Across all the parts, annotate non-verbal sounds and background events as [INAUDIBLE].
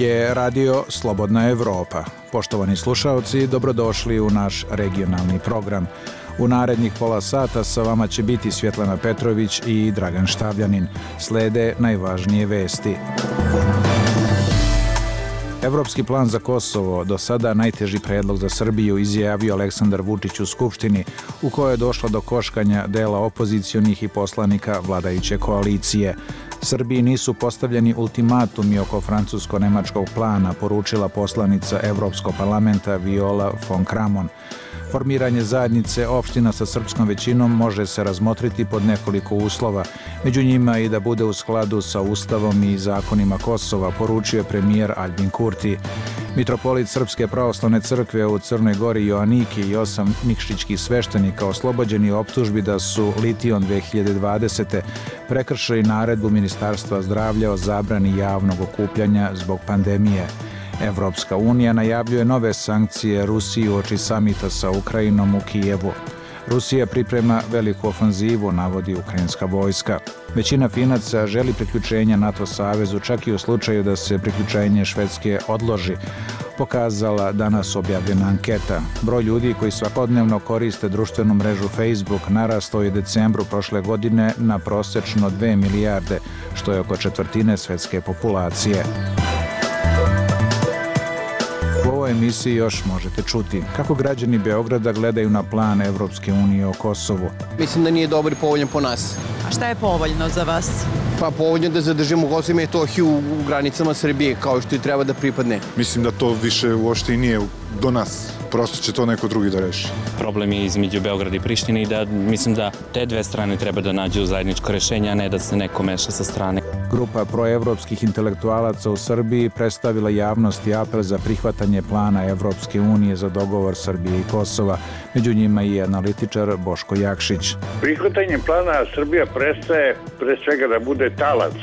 je radio Slobodna Evropa. Poštovani slušaoci, dobrodošli u naš regionalni program. U narednih pola sata sa vama će biti Svjetlana Petrović i Dragan Štavljanin. Slede najvažnije vesti. Evropski plan za Kosovo, do sada najteži predlog za Srbiju, izjavio Aleksandar Vučić u Skupštini, u kojoj je došlo do koškanja dela opozicionih i poslanika vladajuće koalicije. Srbiji nisu postavljeni ultimatumi oko francusko-nemačkog plana, poručila poslanica Evropskog parlamenta Viola von Kramon. Formiranje zajednice opština sa srpskom većinom može se razmotriti pod nekoliko uslova, među njima i da bude u skladu sa Ustavom i zakonima Kosova, poručio je premijer Albin Kurti. Mitropolit Srpske pravoslavne crkve u Crnoj Gori Joaniki i osam nikšićkih sveštenika oslobođeni optužbi da su Lition 2020. prekršali naredbu Ministarstva zdravlja o zabrani javnog okupljanja zbog pandemije. Evropska unija najavljuje nove sankcije Rusiji oči samita sa Ukrajinom u Kijevu. Rusija priprema veliku ofanzivu, navodi ukrajinska vojska. Većina Finaca želi priključenja NATO savezu čak i u slučaju da se priključenje Švedske odloži, pokazala danas objavljena anketa. Broj ljudi koji svakodnevno koriste društvenu mrežu Facebook narastao je decembru prošle godine na prosečno 2 milijarde, što je oko četvrtine svetske populacije ovoj emisiji još možete čuti kako građani Beograda gledaju na plan Evropske unije o Kosovu. Mislim da nije dobar i povoljan po nas. A šta je povoljno za vas? Pa povoljno da zadržimo Kosovo i Metohiju u granicama Srbije kao što i treba da pripadne. Mislim da to više uopšte i nije do nas prosto će to neko drugi da reši. Problem je između Beograda i Prištine i da mislim da te dve strane treba da nađu zajedničko rešenje, a ne da se neko meša sa strane. Grupa proevropskih intelektualaca u Srbiji predstavila javnosti apel za prihvatanje plana Evropske unije za dogovor Srbije i Kosova, među njima i analitičar Boško Jakšić. Prihvatanje plana Srbija prestaje pre svega da bude talac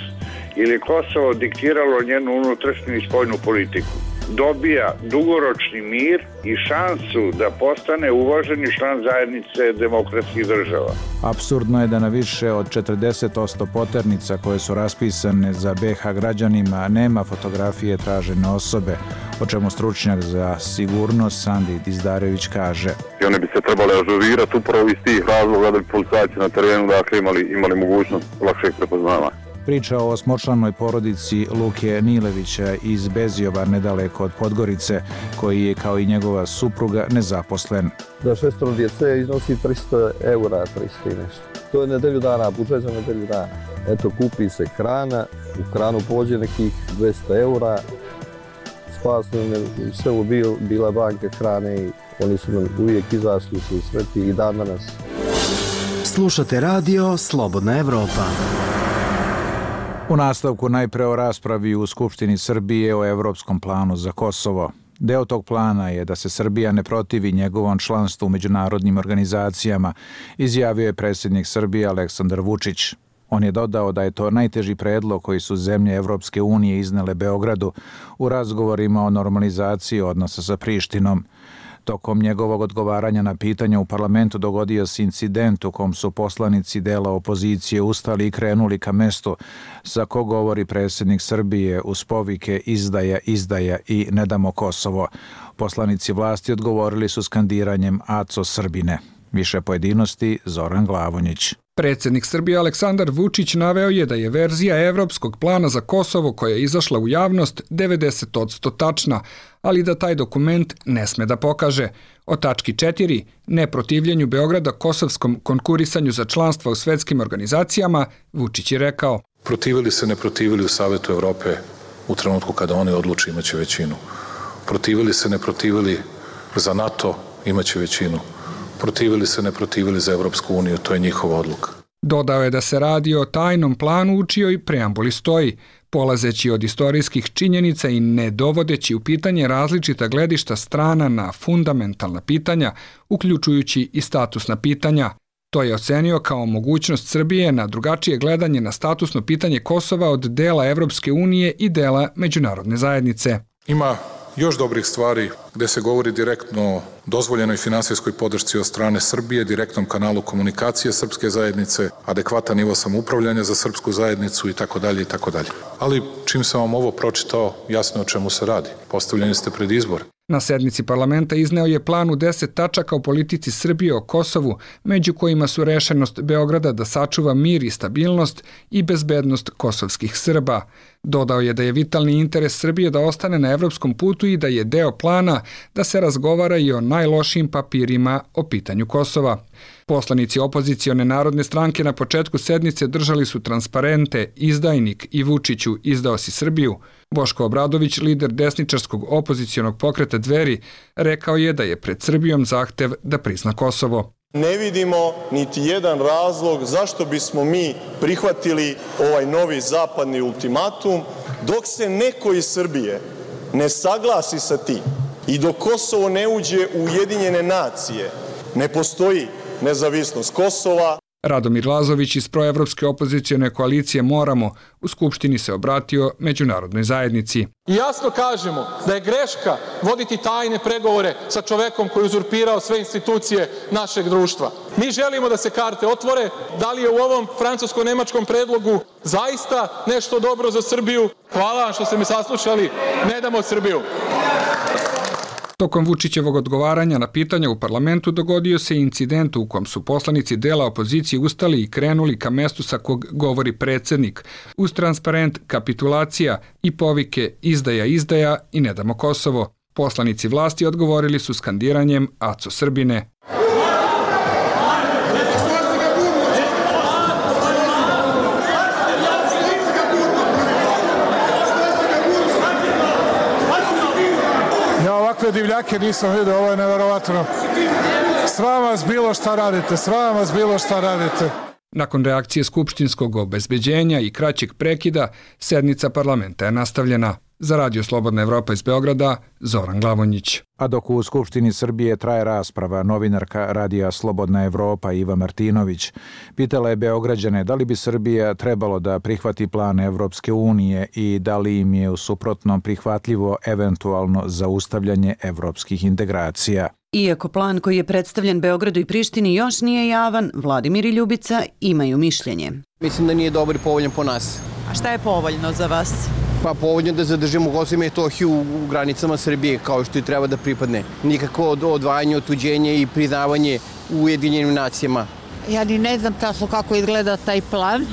ili Kosovo diktiralo njenu unutrašnju i spojnu politiku dobija dugoročni mir i šansu da postane uvaženi član zajednice demokratskih država. Absurdno je da na više od 40% poternica koje su raspisane za BH građanima nema fotografije tražene osobe, o čemu stručnjak za sigurnost Sandi Dizdarević kaže. I one bi se trebale ažurirati upravo iz tih razloga da bi policajci na terenu dakle, imali, imali mogućnost lakšeg prepoznavanja. Priča o osmočlanoj porodici Luke Nilevića iz Bezijova nedaleko od Podgorice, koji je kao i njegova supruga nezaposlen. Za šestoro djece iznosi 300 eura, 300 i nešto. To je nedelju dana, budžet za nedelju dana. Eto, kupi se hrana, u hranu pođe nekih 200 eura, spasno sve u bil, bila banka hrane i oni su nam uvijek izašli su sveti i dan danas. Slušate radio Slobodna Evropa. U nastavku najpre o raspravi u Skupštini Srbije o evropskom planu za Kosovo. Deo tog plana je da se Srbija ne protivi njegovom članstvu u međunarodnim organizacijama, izjavio je predsjednik Srbije Aleksandar Vučić. On je dodao da je to najteži predlog koji su zemlje Evropske unije iznele Beogradu u razgovorima o normalizaciji odnosa sa Prištinom. Tokom njegovog odgovaranja na pitanja u parlamentu dogodio se incident u kom su poslanici dela opozicije ustali i krenuli ka mestu za ko govori predsjednik Srbije uz povike izdaja, izdaja i ne damo Kosovo. Poslanici vlasti odgovorili su skandiranjem Aco Srbine. Više pojedinosti Zoran Glavonjić. Predsednik Srbije Aleksandar Vučić naveo je da je verzija Evropskog plana za Kosovo koja je izašla u javnost 90% tačna, ali da taj dokument ne sme da pokaže. O tački 4, neprotivljenju Beograda kosovskom konkurisanju za članstva u svetskim organizacijama, Vučić je rekao. Protivili se, ne protivili u Savetu Evrope u trenutku kada oni odluči imaće većinu. Protivili se, ne protivili za NATO imaće većinu protivili se, ne protivili za Evropsku uniju, to je njihova odluka. Dodao je da se radi o tajnom planu u čijoj preambuli stoji, polazeći od istorijskih činjenica i ne dovodeći u pitanje različita gledišta strana na fundamentalna pitanja, uključujući i statusna pitanja. To je ocenio kao mogućnost Srbije na drugačije gledanje na statusno pitanje Kosova od dela Evropske unije i dela međunarodne zajednice. Ima još dobrih stvari gde se govori direktno o dozvoljenoj finansijskoj podršci od strane Srbije, direktnom kanalu komunikacije srpske zajednice, adekvatan nivo samoupravljanja za srpsku zajednicu i tako dalje i tako dalje. Ali čim sam vam ovo pročitao, jasno o čemu se radi. Postavljeni ste pred izbor. Na sednici parlamenta izneo je plan u 10 tačaka o politici Srbije o Kosovu, među kojima su rešenost Beograda da sačuva mir i stabilnost i bezbednost kosovskih Srba. Dodao je da je vitalni interes Srbije da ostane na evropskom putu i da je deo plana da se razgovara i o najlošijim papirima o pitanju Kosova. Poslanici opozicione narodne stranke na početku sednice držali su transparente Izdajnik i Vučiću izdao si Srbiju. Boško Obradović, lider desničarskog opozicionog pokreta Dveri, rekao je da je pred Srbijom zahtev da prizna Kosovo. Ne vidimo niti jedan razlog zašto bismo mi prihvatili ovaj novi zapadni ultimatum dok se neko iz Srbije ne saglasi sa tim i dok Kosovo ne uđe u Ujedinjene nacije, ne postoji nezavisnost Kosova. Radomir Lazović iz proevropske opozicione koalicije Moramo u Skupštini se obratio međunarodnoj zajednici. Jasno kažemo da je greška voditi tajne pregovore sa čovekom koji je uzurpirao sve institucije našeg društva. Mi želimo da se karte otvore, da li je u ovom francusko-nemačkom predlogu zaista nešto dobro za Srbiju. Hvala vam što ste me saslušali, ne damo Srbiju. Tokom Vučićevog odgovaranja na pitanja u parlamentu dogodio se incident u kom su poslanici dela opozicije ustali i krenuli ka mestu sa kog govori predsednik, uz transparent kapitulacija i povike izdaja izdaja i ne damo Kosovo. Poslanici vlasti odgovorili su skandiranjem Aco Srbine. Ovakve divljake nisam vidio, ovo je neverovatno. Sram vas bilo šta radite, sram vas bilo šta radite. Nakon reakcije skupštinskog obezbeđenja i kraćeg prekida, sednica parlamenta je nastavljena. Za Radio Slobodna Evropa iz Beograda, Zoran Glavonjić. A dok u Skupštini Srbije traje rasprava, novinarka Radija Slobodna Evropa Iva Martinović pitala je Beograđane da li bi Srbija trebalo da prihvati plan Evropske unije i da li im je u suprotnom prihvatljivo eventualno zaustavljanje evropskih integracija. Iako plan koji je predstavljen Beogradu i Prištini još nije javan, Vladimir i Ljubica imaju mišljenje. Mislim da nije dobar i povoljan po nas. A šta je povoljno za vas? Pa povoljno da zadržimo Kosovo i Metohiju u granicama Srbije kao što i treba da pripadne. Nikako odvajanje, otuđenje i priznavanje u Ujedinjenim nacijama. Ja ni ne znam tačno kako izgleda taj plan.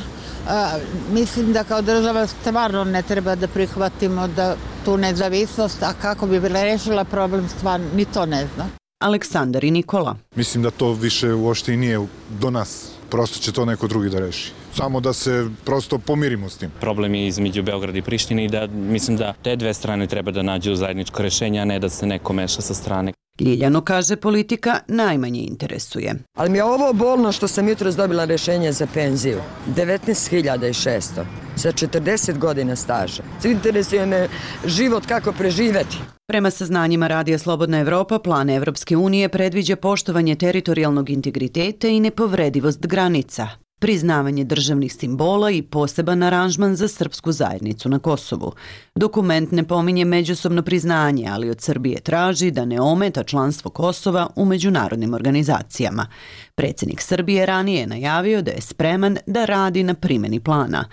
A, mislim da kao država stvarno ne treba da prihvatimo da tu nezavisnost, a kako bi bila rešila problem stvarno, ni to ne znam. Aleksandar i Nikola. Mislim da to više uopšte i nije do nas. Prosto će to neko drugi da reši. Samo da se prosto pomirimo s tim. Problem je između Beograda i Prištine i da mislim da te dve strane treba da nađu zajedničko rešenje, a ne da se neko meša sa strane. Ljiljano kaže politika najmanje interesuje. Ali mi je ovo bolno što sam jutro dobila rešenje za penziju. 19.600 sa 40 godina staža. Interesuje me život kako preživeti. Prema saznanjima Radija Slobodna Evropa, plan Evropske unije predviđa poštovanje teritorijalnog integriteta i nepovredivost granica, priznavanje državnih simbola i poseban aranžman za srpsku zajednicu na Kosovu. Dokument ne pominje međusobno priznanje, ali od Srbije traži da ne ometa članstvo Kosova u međunarodnim organizacijama. Predsednik Srbije ranije je najavio da je spreman da radi na primjeni plana.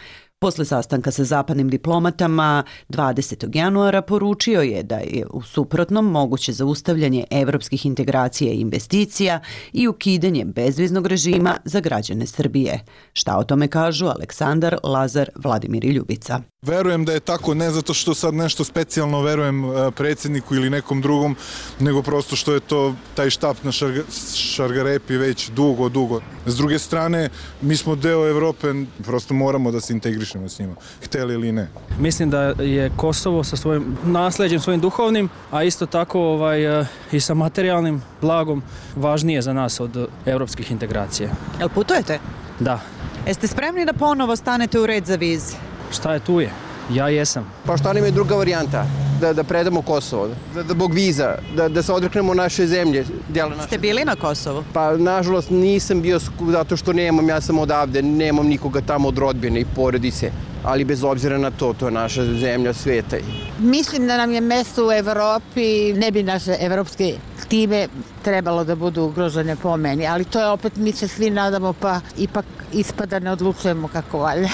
Posle sastanka sa zapadnim diplomatama 20. januara poručio je da je u suprotnom moguće zaustavljanje evropskih integracija i investicija i ukidanje bezviznog režima za građane Srbije. Šta o tome kažu Aleksandar, Lazar, Vladimir i Ljubica? Verujem da je tako ne zato što sad nešto specijalno verujem e, predsjedniku ili nekom drugom, nego prosto što je to taj štap na šarga, šargarepi već dugo, dugo. S druge strane, mi smo deo Evrope, prosto moramo da se integrišemo s njima, hteli ili ne. Mislim da je Kosovo sa svojim nasleđem, svojim duhovnim, a isto tako ovaj, e, i sa materijalnim blagom važnije za nas od evropskih integracija. Jel putujete? Da. Jeste spremni da ponovo stanete u red za vize? Šta je tu je? Ja jesam. Pa šta nam je druga varijanta? Da, da predamo Kosovo, da, da bog viza, da, da se odreknemo naše zemlje. Djela naše. Ste bili na Kosovu? Pa nažalost nisam bio zato što nemam, ja sam odavde, nemam nikoga tamo od rodbine i porodice. ali bez obzira na to, to je naša zemlja sveta. Mislim da nam je mesto u Evropi, ne bi naše evropske time trebalo da budu ugrožene po meni, ali to je opet mi se svi nadamo pa ipak ispada ne odlučujemo kako valja.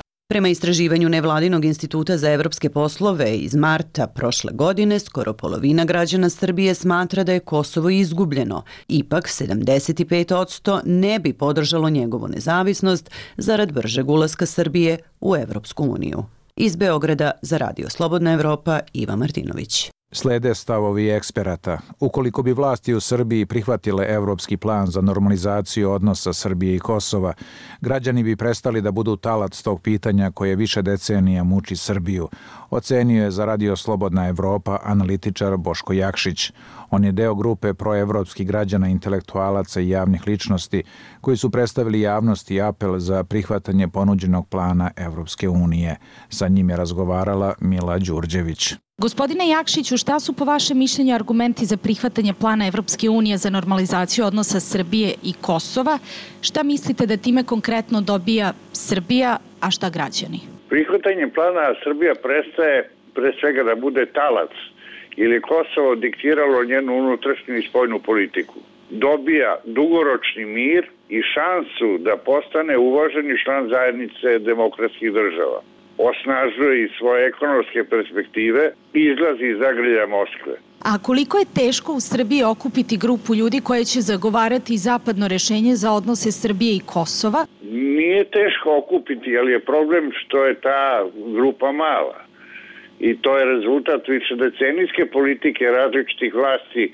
[LAUGHS] Prema istraživanju Nevladinog instituta za evropske poslove iz marta prošle godine, skoro polovina građana Srbije smatra da je Kosovo izgubljeno. Ipak 75% ne bi podržalo njegovu nezavisnost zarad bržeg ulaska Srbije u Evropsku uniju. Iz Beograda za Radio Slobodna Evropa Iva Martinović. Slede stavovi eksperata. Ukoliko bi vlasti u Srbiji prihvatile evropski plan za normalizaciju odnosa Srbije i Kosova, građani bi prestali da budu talac tog pitanja koje više decenija muči Srbiju, ocenio je za Radio Slobodna Evropa analitičar Boško Jakšić. On je deo grupe proevropskih građana, intelektualaca i javnih ličnosti koji su predstavili javnosti apel za prihvatanje ponuđenog plana Evropske unije. Sa njim je razgovarala Mila Đurđević. Gospodine Jakšiću, šta su po vašem mišljenju argumenti za prihvatanje plana Evropske unije za normalizaciju odnosa Srbije i Kosova? Šta mislite da time konkretno dobija Srbija, a šta građani? Prihvatanje plana Srbija prestaje pre svega da bude talac ili Kosovo diktiralo njenu unutrašnju i spojnu politiku. Dobija dugoročni mir i šansu da postane uvaženi član zajednice demokratskih država osnažuje i svoje ekonomske perspektive i izlazi iz zagrlja Moskve. A koliko je teško u Srbiji okupiti grupu ljudi koje će zagovarati zapadno rešenje za odnose Srbije i Kosova? Nije teško okupiti, ali je problem što je ta grupa mala. I to je rezultat više decenijske politike različitih vlasti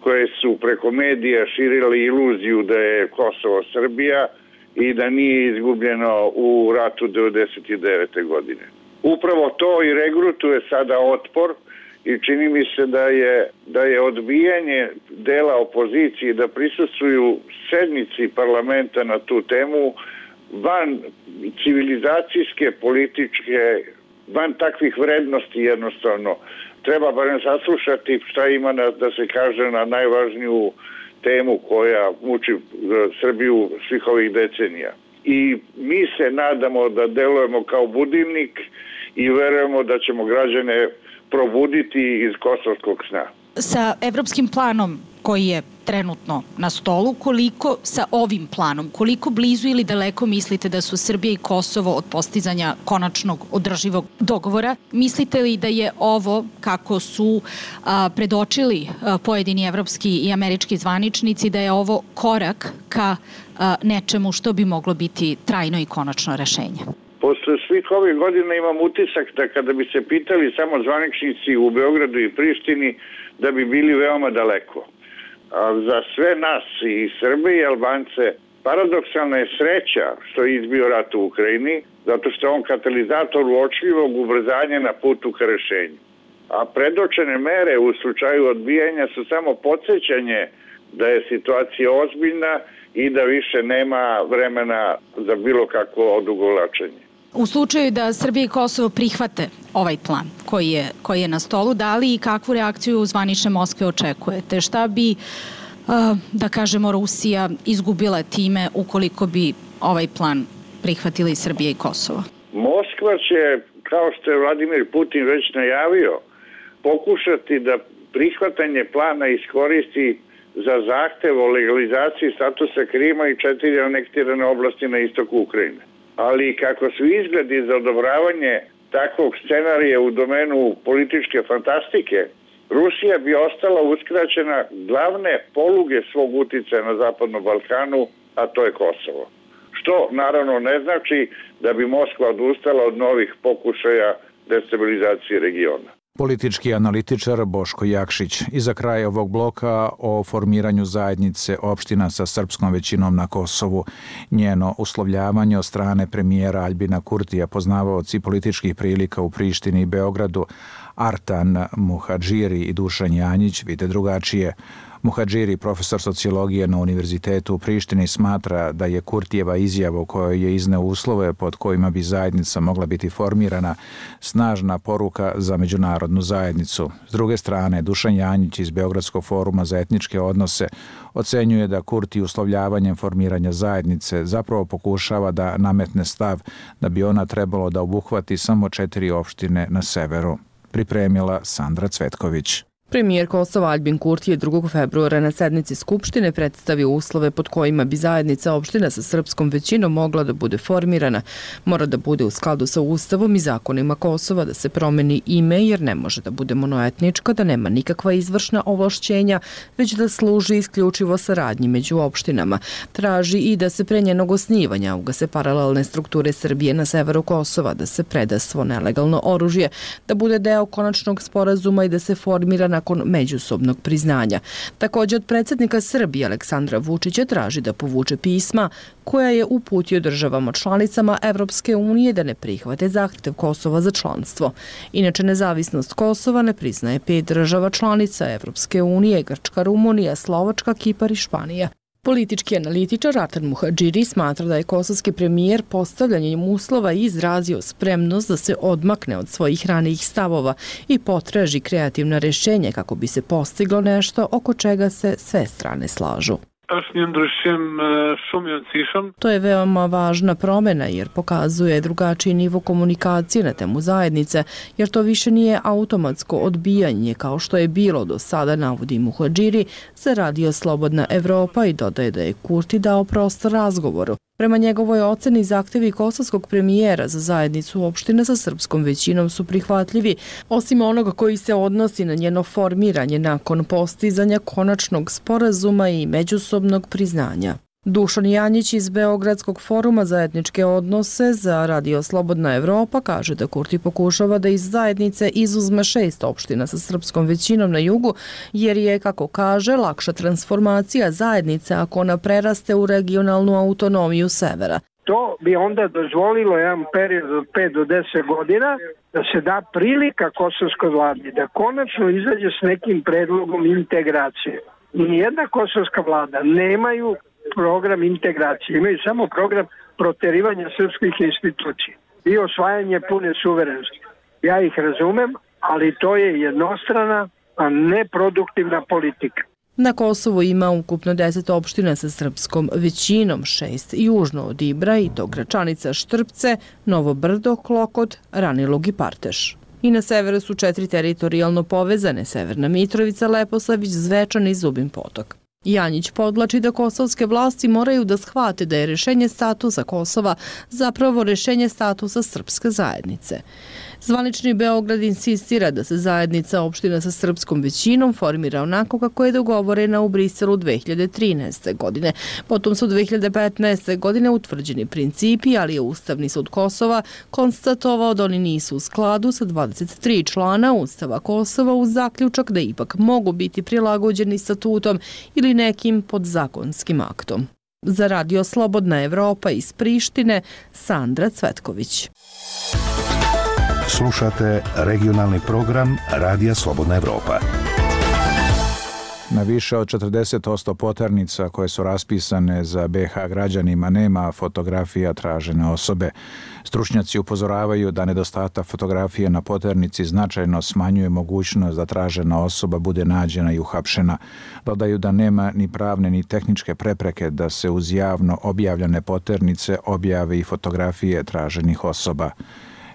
koje su preko medija širile iluziju da je Kosovo Srbija, i da nije izgubljeno u ratu 99. godine. Upravo to i regrutuje sada otpor i čini mi se da je, da je odbijanje dela opozicije da prisustuju sednici parlamenta na tu temu van civilizacijske, političke, van takvih vrednosti jednostavno. Treba barem saslušati šta ima na, da se kaže na najvažniju temu koja muči e, Srbiju svih ovih decenija. I mi se nadamo da delujemo kao budilnik i verujemo da ćemo građane probuditi iz kosovskog sna. Sa evropskim planom koji je trenutno na stolu, koliko sa ovim planom, koliko blizu ili daleko mislite da su Srbija i Kosovo od postizanja konačnog održivog dogovora? Mislite li da je ovo, kako su a, predočili a, pojedini evropski i američki zvaničnici, da je ovo korak ka a, nečemu što bi moglo biti trajno i konačno rešenje? Posle svih ovih godina imam utisak da kada bi se pitali samo zvaničnici u Beogradu i Prištini, da bi bili veoma daleko za sve nas i Srbe i Albance paradoksalna je sreća što je izbio rat u Ukrajini, zato što je on katalizator uočljivog ubrzanja na putu ka rešenju. A predočene mere u slučaju odbijanja su samo podsjećanje da je situacija ozbiljna i da više nema vremena za bilo kakvo odugovlačenje. U slučaju da Srbija i Kosovo prihvate ovaj plan koji je, koji je na stolu, da li i kakvu reakciju zvanične Moskve očekujete? Šta bi, da kažemo, Rusija izgubila time ukoliko bi ovaj plan prihvatili Srbija i Kosovo? Moskva će, kao što je Vladimir Putin već najavio, pokušati da prihvatanje plana iskoristi za zahtev o legalizaciji statusa Krima i četiri anektirane oblasti na istoku Ukrajine ali kako su izgledi za odobravanje takvog scenarija u domenu političke fantastike, Rusija bi ostala uskraćena glavne poluge svog uticaja na Zapadnom Balkanu, a to je Kosovo. Što naravno ne znači da bi Moskva odustala od novih pokušaja destabilizacije regiona. Politički analitičar Boško Jakšić. I za kraj ovog bloka o formiranju zajednice opština sa srpskom većinom na Kosovu. Njeno uslovljavanje od strane premijera Albina Kurtija, poznavaoci političkih prilika u Prištini i Beogradu, Artan Muhadžiri i Dušan Janjić vide drugačije. Muhadžiri, profesor sociologije na Univerzitetu u Prištini, smatra da je Kurtijeva izjava u kojoj je izneo uslove pod kojima bi zajednica mogla biti formirana snažna poruka za međunarodnu zajednicu. S druge strane, Dušan Janjić iz Beogradskog foruma za etničke odnose ocenjuje da Kurti uslovljavanjem formiranja zajednice zapravo pokušava da nametne stav da bi ona trebalo da obuhvati samo četiri opštine na severu. Pripremila Sandra Cvetković. Premijer Kosova Albin Kurti je 2. februara na sednici Skupštine predstavio uslove pod kojima bi zajednica opština sa srpskom većinom mogla da bude formirana. Mora da bude u skladu sa Ustavom i zakonima Kosova, da se promeni ime jer ne može da bude monoetnička, da nema nikakva izvršna ovlašćenja, već da služi isključivo saradnji među opštinama. Traži i da se pre njenog osnivanja ugase paralelne strukture Srbije na severu Kosova, da se preda svo nelegalno oružje, da bude deo konačnog sporazuma i da se formira nakon međusobnog priznanja. Takođe od predsjednika Srbije Aleksandra Vučića traži da povuče pisma koja je uputio državama članicama Evropske unije da ne prihvate zahtev Kosova za članstvo. Inače, nezavisnost Kosova ne priznaje pet država članica Evropske unije, Grčka, Rumunija, Slovačka, Kipar i Španija. Politički analitičar Artan Muhadžiri smatra da je kosovski premijer postavljanjem uslova izrazio spremnost da se odmakne od svojih ranijih stavova i potraži kreativna rešenje kako bi se postiglo nešto oko čega se sve strane slažu. Është një ndryshim shumë i rëndësishëm. To je veoma važna promena jer pokazuje drugačiji nivo komunikacije na temu zajednice, jer to više nije automatsko odbijanje kao što je bilo do sada, navodi Muhadžiri, se radio Slobodna Evropa i dodaje da je Kurti dao prostor razgovoru. Prema njegovoj oceni zahtevi kosovskog premijera za zajednicu opština sa srpskom većinom su prihvatljivi, osim onoga koji se odnosi na njeno formiranje nakon postizanja konačnog sporazuma i međusobnog priznanja. Dušan Janjić iz Beogradskog foruma za etničke odnose za Radio Slobodna Evropa kaže da Kurti pokušava da iz zajednice izuzme šest opština sa srpskom većinom na jugu, jer je, kako kaže, lakša transformacija zajednice ako ona preraste u regionalnu autonomiju severa. To bi onda dozvolilo jedan period od 5 do 10 godina da se da prilika kosovskoj vladi da konačno izađe s nekim predlogom integracije. Nijedna kosovska vlada nemaju program integracije, imaju samo program proterivanja srpskih institucija i osvajanje pune suverenosti. Ja ih razumem, ali to je jednostrana, a neproduktivna politika. Na Kosovu ima ukupno 10 opština sa srpskom većinom, šest južno od Ibra i to Gračanica Štrpce, Novo Brdo, Klokot, Ranilog i Parteš. I na severu su četiri teritorijalno povezane Severna Mitrovica, Leposavić, Zvečan i Zubin Potok. Janjić podlači da kosovske vlasti moraju da shvate da je rešenje statusa Kosova zapravo rešenje statusa srpske zajednice. Zvanični Beograd insistira da se zajednica opština sa srpskom većinom formira onako kako je dogovorena u Briselu 2013. godine. Potom su 2015. godine utvrđeni principi, ali je Ustavni sud Kosova konstatovao da oni nisu u skladu sa 23 člana Ustava Kosova uz zaključak da ipak mogu biti prilagođeni statutom ili nekim podzakonskim aktom. Za Radio Slobodna Evropa iz Prištine, Sandra Cvetković. Slušate regionalni program Radija Slobodna Evropa. Na više od 40% poternica koje su raspisane za BH građanima nema fotografija tražene osobe. Stručnjaci upozoravaju da nedostatak fotografije na poternici značajno smanjuje mogućnost da tražena osoba bude nađena i uhapšena. Dodaju da nema ni pravne ni tehničke prepreke da se uz javno objavljene poternice objave i fotografije traženih osoba.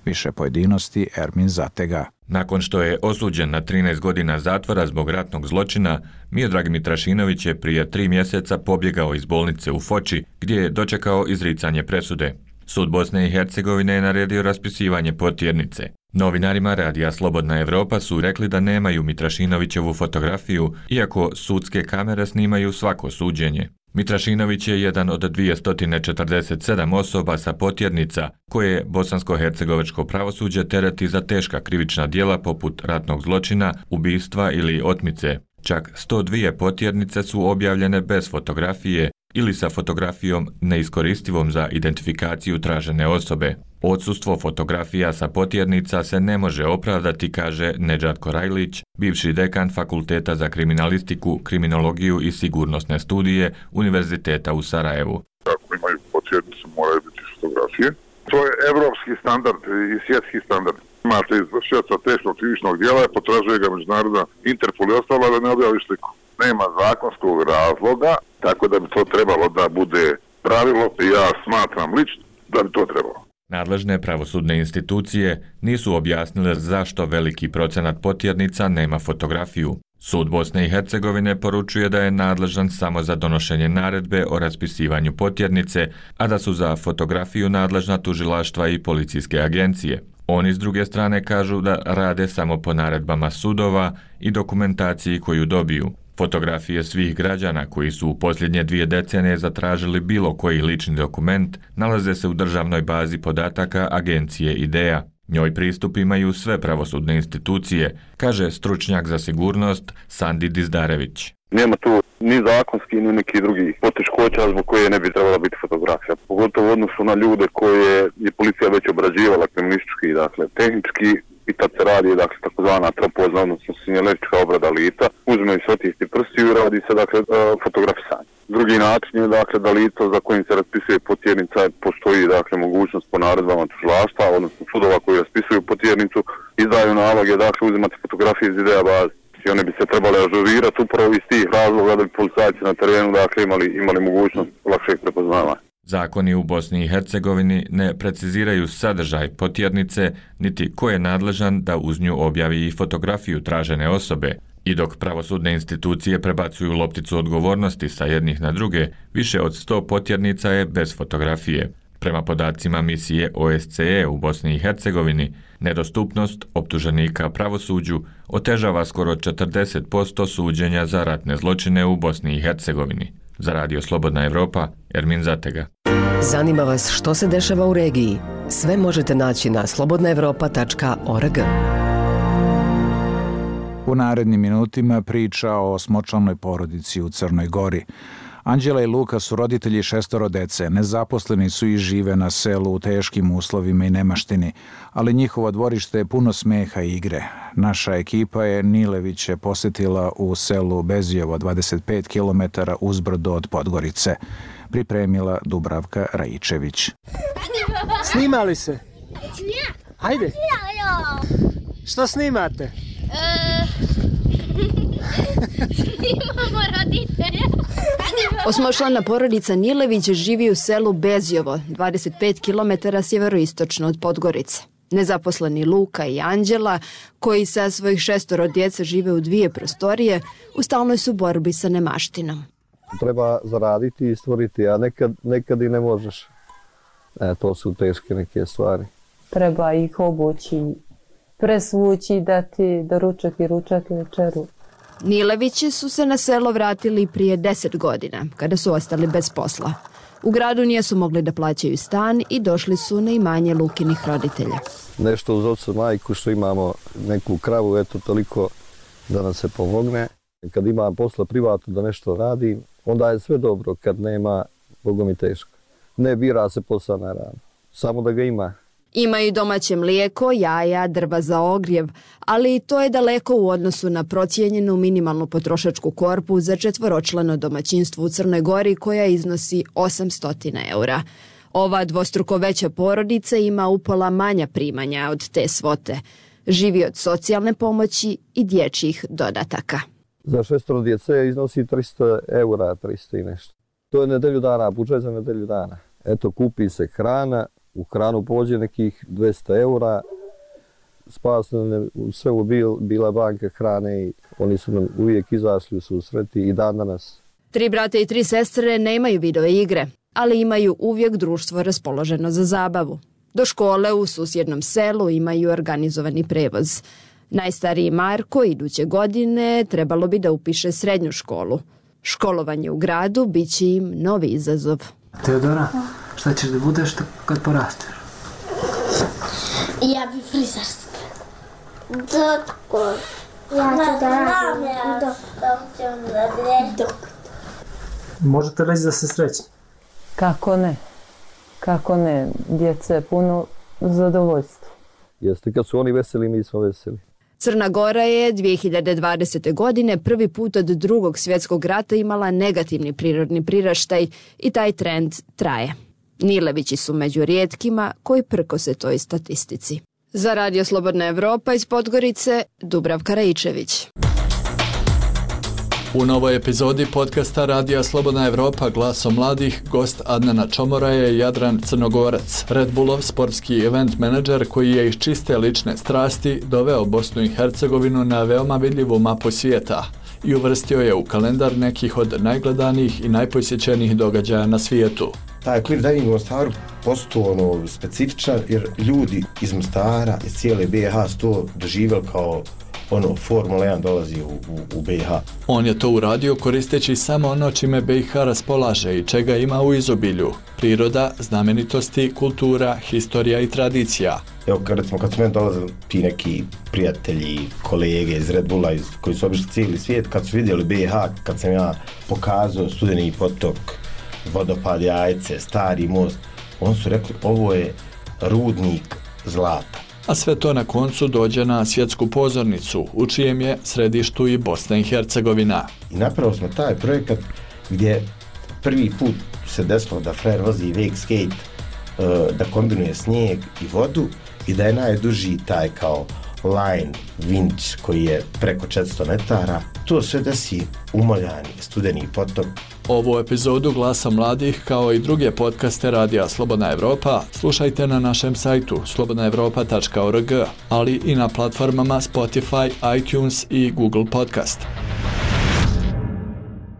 Više pojedinosti Ermin Zatega. Nakon što je osuđen na 13 godina zatvora zbog ratnog zločina, Miodrag Mitrašinović je prije tri mjeseca pobjegao iz bolnice u Foči, gdje je dočekao izricanje presude. Sud Bosne i Hercegovine je naredio raspisivanje potjernice. Novinarima Radija Slobodna Evropa su rekli da nemaju Mitrašinovićevu fotografiju, iako sudske kamere snimaju svako suđenje. Mitrašinović je jedan od 247 osoba sa potjernica koje bosansko-hercegovačko pravosuđe tereti za teška krivična dijela poput ratnog zločina, ubistva ili otmice. Čak 102 potjernice su objavljene bez fotografije, ili sa fotografijom neiskoristivom za identifikaciju tražene osobe. Odsustvo fotografija sa potjernica se ne može opravdati, kaže Neđat Korajlić, bivši dekan Fakulteta za kriminalistiku, kriminologiju i sigurnosne studije Univerziteta u Sarajevu. Ako imaju potjernicu, moraju biti fotografije. To je evropski standard i svjetski standard. Imate izvršioca teškog krivičnog dijela, potražuje ga međunarodna Interpol i ostala da ne objavi sliku. Nema zakonskog razloga, tako da bi to trebalo da bude pravilo ja smatram lično da bi to trebalo. Nadležne pravosudne institucije nisu objasnile zašto veliki procenat potjernica nema fotografiju. Sud Bosne i Hercegovine poručuje da je nadležan samo za donošenje naredbe o raspisivanju potjernice, a da su za fotografiju nadležna tužilaštva i policijske agencije. Oni s druge strane kažu da rade samo po naredbama sudova i dokumentaciji koju dobiju. Fotografije svih građana koji su u posljednje dvije decenije zatražili bilo koji lični dokument nalaze se u državnoj bazi podataka agencije IDEA. Njoj pristup imaju sve pravosudne institucije, kaže stručnjak za sigurnost Sandi Dizdarević. Nema tu ni zakonski, ni neki drugi poteškoća zbog koje ne bi trebala biti fotografija. Pogotovo u odnosu na ljude koje je policija već obrađivala kriminalistički, dakle, tehnički i tad se radi, dakle, takozvana tropoza, odnosno sinjelerička obrada lica, uzmeju se otisti prsti i radi se, dakle, e, fotografisanje. Drugi način je, dakle, da lico za kojim se raspisuje potjernica, postoji, dakle, mogućnost po naredbama tužilaštva, odnosno sudova koji raspisuju potjernicu, izdaju naloge, dakle, uzimati fotografije iz ideja baze i one bi se trebale ažurirati upravo iz tih razloga da bi policajci na terenu dakle, imali, imali mogućnost lakšeg prepoznavanja. Zakoni u Bosni i Hercegovini ne preciziraju sadržaj potjernice, niti ko je nadležan da uz nju objavi i fotografiju tražene osobe, i dok pravosudne institucije prebacuju lopticu odgovornosti sa jednih na druge, više od 100 potjernica je bez fotografije. Prema podacima misije OSCE u Bosni i Hercegovini, nedostupnost optuženika pravosuđu otežava skoro 40% suđenja za ratne zločine u Bosni i Hercegovini. Za Radio Slobodna Evropa, Ermin Zatega. Zanima vas što se dešava u regiji? Sve možete naći na slobodnaevropa.org. U narednim minutima priča o smočlanoj porodici u Crnoj Gori. Anđela i Luka su roditelji šestoro dece, nezaposleni su i žive na selu u teškim uslovima i nemaštini, ali njihovo dvorište je puno smeha i igre. Naša ekipa je Nileviće posetila u selu Bezijevo, 25 km uzbrdo od Podgorice. Pripremila Dubravka Rajičević. Snimali se? Hajde. Što snimate? E, snimamo roditelja. Osmošlana porodica Nilević živi u selu Bezjovo, 25 km sjeveroistočno od Podgorice. Nezaposleni Luka i Anđela, koji sa svojih šestoro djeca žive u dvije prostorije, u stalnoj su borbi sa nemaštinom. Treba zaraditi i stvoriti, a nekad, nekad i ne možeš. E, to su teške neke stvari. Treba ih obući, presvući, dati doručak i ručak i večeru. Nilevići su se na selo vratili prije deset godina, kada su ostali bez posla. U gradu nijesu mogli da plaćaju stan i došli su na imanje Lukinih roditelja. Nešto uz ocu majku što imamo neku kravu, eto toliko da nam se pomogne. Kad ima posla privatno da nešto radi, onda je sve dobro. Kad nema, Bogom i teško. Ne bira se posla na rano. Samo da ga ima. Ima i domaće mlijeko, jaja, drva za ogrjev, ali to je daleko u odnosu na procijenjenu minimalnu potrošačku korpu za četvoročlano domaćinstvo u Crnoj Gori koja iznosi 800 eura. Ova dvostruko veća porodica ima upola manja primanja od te svote. Živi od socijalne pomoći i dječjih dodataka. Za šestoro djece iznosi 300 eura, 300 i nešto. To je nedelju dana, budžet za nedelju dana. Eto, kupi se hrana, u hranu pođe nekih 200 eura, spasno sve u bil, bila banka hrane i oni su nam uvijek izašli u susreti i dan danas. Tri brate i tri sestre nemaju video igre, ali imaju uvijek društvo raspoloženo za zabavu. Do škole u susjednom selu imaju organizovani prevoz. Najstariji Marko iduće godine trebalo bi da upiše srednju školu. Školovanje u gradu bit će im novi izazov. Teodora, šta ćeš da budeš kad porasteš? Ja bi frizarska. Doktor. Ja ću da radim doktor. Doktor. Možete reći da ste srećni? Kako ne? Kako ne? Djeca je puno zadovoljstva. Jeste, kad su oni veseli, mi smo veseli. Crna Gora je 2020. godine prvi put od drugog svjetskog rata imala negativni prirodni priraštaj i taj trend traje. Nilevići su među rijetkima koji prkose toj statistici. Za Radio Slobodna Evropa iz Podgorice, Dubravka Rajičević. U novoj epizodi podcasta Radija Slobodna Evropa glasom mladih gost Adnana Čomora je Jadran Crnogorac, Red Bullov sportski event menadžer koji je iz čiste lične strasti doveo Bosnu i Hercegovinu na veoma vidljivu mapu svijeta i uvrstio je u kalendar nekih od najgledanijih i najposjećenijih događaja na svijetu. Taj clear diving u Mostaru postao ono specifičan jer ljudi iz Mostara, iz cijele BiH su to doživjeli kao ono, Formula 1 dolazi u, u, u BiH. On je to uradio koristeći samo ono čime BiH raspolaže i čega ima u izobilju. Priroda, znamenitosti, kultura, historija i tradicija. Evo, kad, recimo, kad su meni dolazili ti neki prijatelji, kolege iz Red Bulla, iz, koji su obišli cijeli svijet, kad su vidjeli BiH, kad sam ja pokazao studeni potok, vodopad jajce, stari most, oni su rekli, ovo je rudnik zlata a sve to na koncu dođe na svjetsku pozornicu, u čijem je središtu i Bosna i Hercegovina. I napravo smo taj projekat gdje prvi put se desilo da Frer vozi wake skate, uh, da kombinuje snijeg i vodu i da je najduži taj kao line vinč koji je preko 400 metara. To sve desi umoljani studeni potok Ovu epizodu Glasa mladih kao i druge podcaste Radija Slobodna Evropa slušajte na našem sajtu slobodnaevropa.org, ali i na platformama Spotify, iTunes i Google Podcast.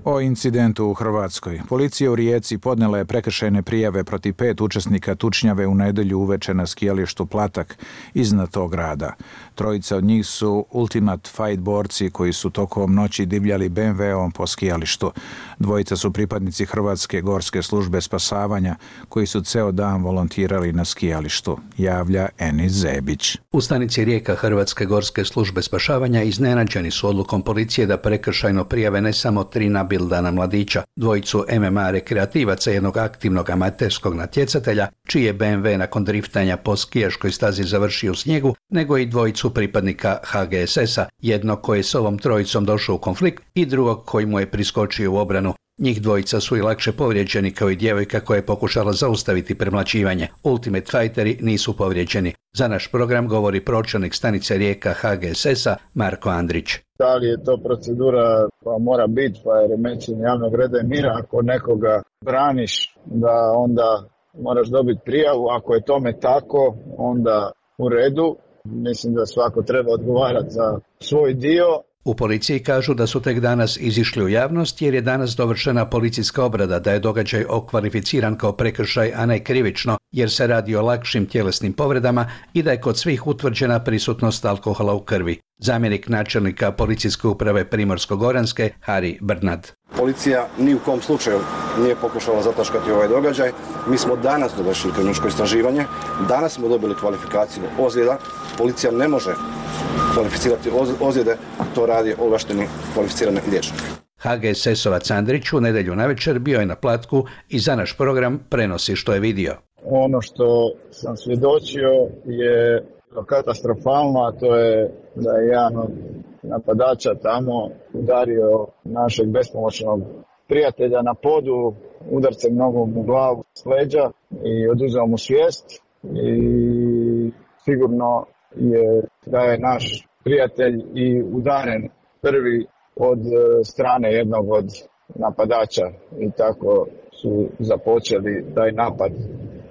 O incidentu u Hrvatskoj. Policija u Rijeci podnela je prekršajne prijave protiv pet učesnika tučnjave u nedelju uveče na skijalištu Platak iznad tog grada. Trojica od njih su Ultimate Fight borci koji su tokom noći divljali BMW-om po skijalištu. Dvojica su pripadnici Hrvatske gorske službe spasavanja koji su ceo dan volontirali na skijalištu, javlja Enis Zebić. U stanici Rijeka Hrvatske gorske službe spašavanja iznenađeni su odlukom policije da prekršajno prijave ne samo tri nabildana mladića, dvojicu MMA rekreativaca jednog aktivnog amaterskog natjecatelja, čiji je BMW nakon driftanja po skijaškoj stazi završio u snijegu, nego i dvojicu pripadnika HGSS-a, jednog koji je s ovom trojicom došao u konflikt i drugog koji mu je priskočio u obranu. Njih dvojica su i lakše povrijeđeni kao i djevojka koja je pokušala zaustaviti premlačivanje. Ultimate Fighteri nisu povrijeđeni. Za naš program govori pročelnik stanice Rijeka HGSS-a Marko Andrić. Da li je to procedura koja mora biti, pa je remećenje javnog reda i mira. Ako nekoga braniš, da onda moraš dobiti prijavu. Ako je tome tako, onda u redu. Mislim da svako treba odgovarati za svoj dio. U policiji kažu da su tek danas izišli u javnost jer je danas dovršena policijska obrada da je događaj okvalificiran kao prekršaj, a ne krivično, jer se radi o lakšim tjelesnim povredama i da je kod svih utvrđena prisutnost alkohola u krvi. Zamjenik načelnika policijske uprave Primorsko-Goranske, Hari Brnad. Policija ni u kom slučaju nije pokušala zataškati ovaj događaj. Mi smo danas dovršili kliničko istraživanje, danas smo dobili kvalifikaciju ozljeda. Policija ne može kvalificirati ozljede, to radi ovlašteni kvalificirani liječnik. HGSS-ovac Andrić u nedelju navečer bio je na platku i za naš program prenosi što je vidio. Ono što sam svjedočio je katastrofalno, a to je da je jedan od napadača tamo udario našeg bespomoćnog prijatelja na podu, udarcem nogom u glavu s leđa i oduzeo mu svijest i sigurno je da je naš prijatelj i udaren prvi od strane jednog od napadača i tako su započeli taj napad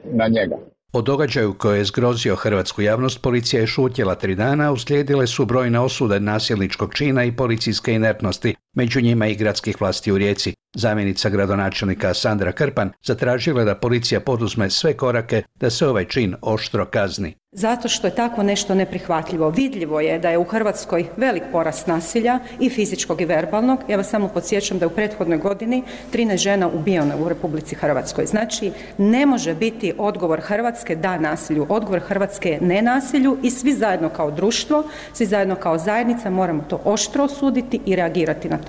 na njega. O događaju koje je zgrozio hrvatsku javnost policija je šutjela tri dana, uslijedile su brojne osude nasilničkog čina i policijske inertnosti, među njima i gradskih vlasti u Rijeci. Zamjenica gradonačelnika Sandra Krpan zatražila da policija poduzme sve korake da se ovaj čin oštro kazni. Zato što je tako nešto neprihvatljivo. Vidljivo je da je u Hrvatskoj velik porast nasilja i fizičkog i verbalnog. Ja vas samo podsjećam da je u prethodnoj godini 13 žena ubijeno u Republici Hrvatskoj. Znači, ne može biti odgovor Hrvatske da nasilju. Odgovor Hrvatske je ne nasilju i svi zajedno kao društvo, svi zajedno kao zajednica moramo to oštro osuditi i reagirati na.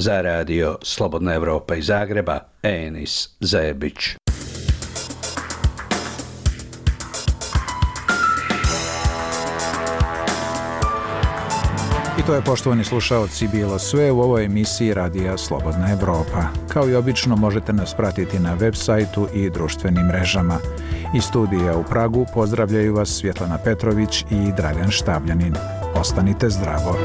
Za radio Slobodna Evropa iz Zagreba, Enis Zebić. I to je, poštovani slušaoci, bilo sve u ovoj emisiji Radija Slobodna Evropa. Kao i obično možete nas pratiti na web sajtu i društvenim mrežama. Iz studija u Pragu pozdravljaju vas Svjetlana Petrović i Dragan Štavljanin. Ostanite zdravo.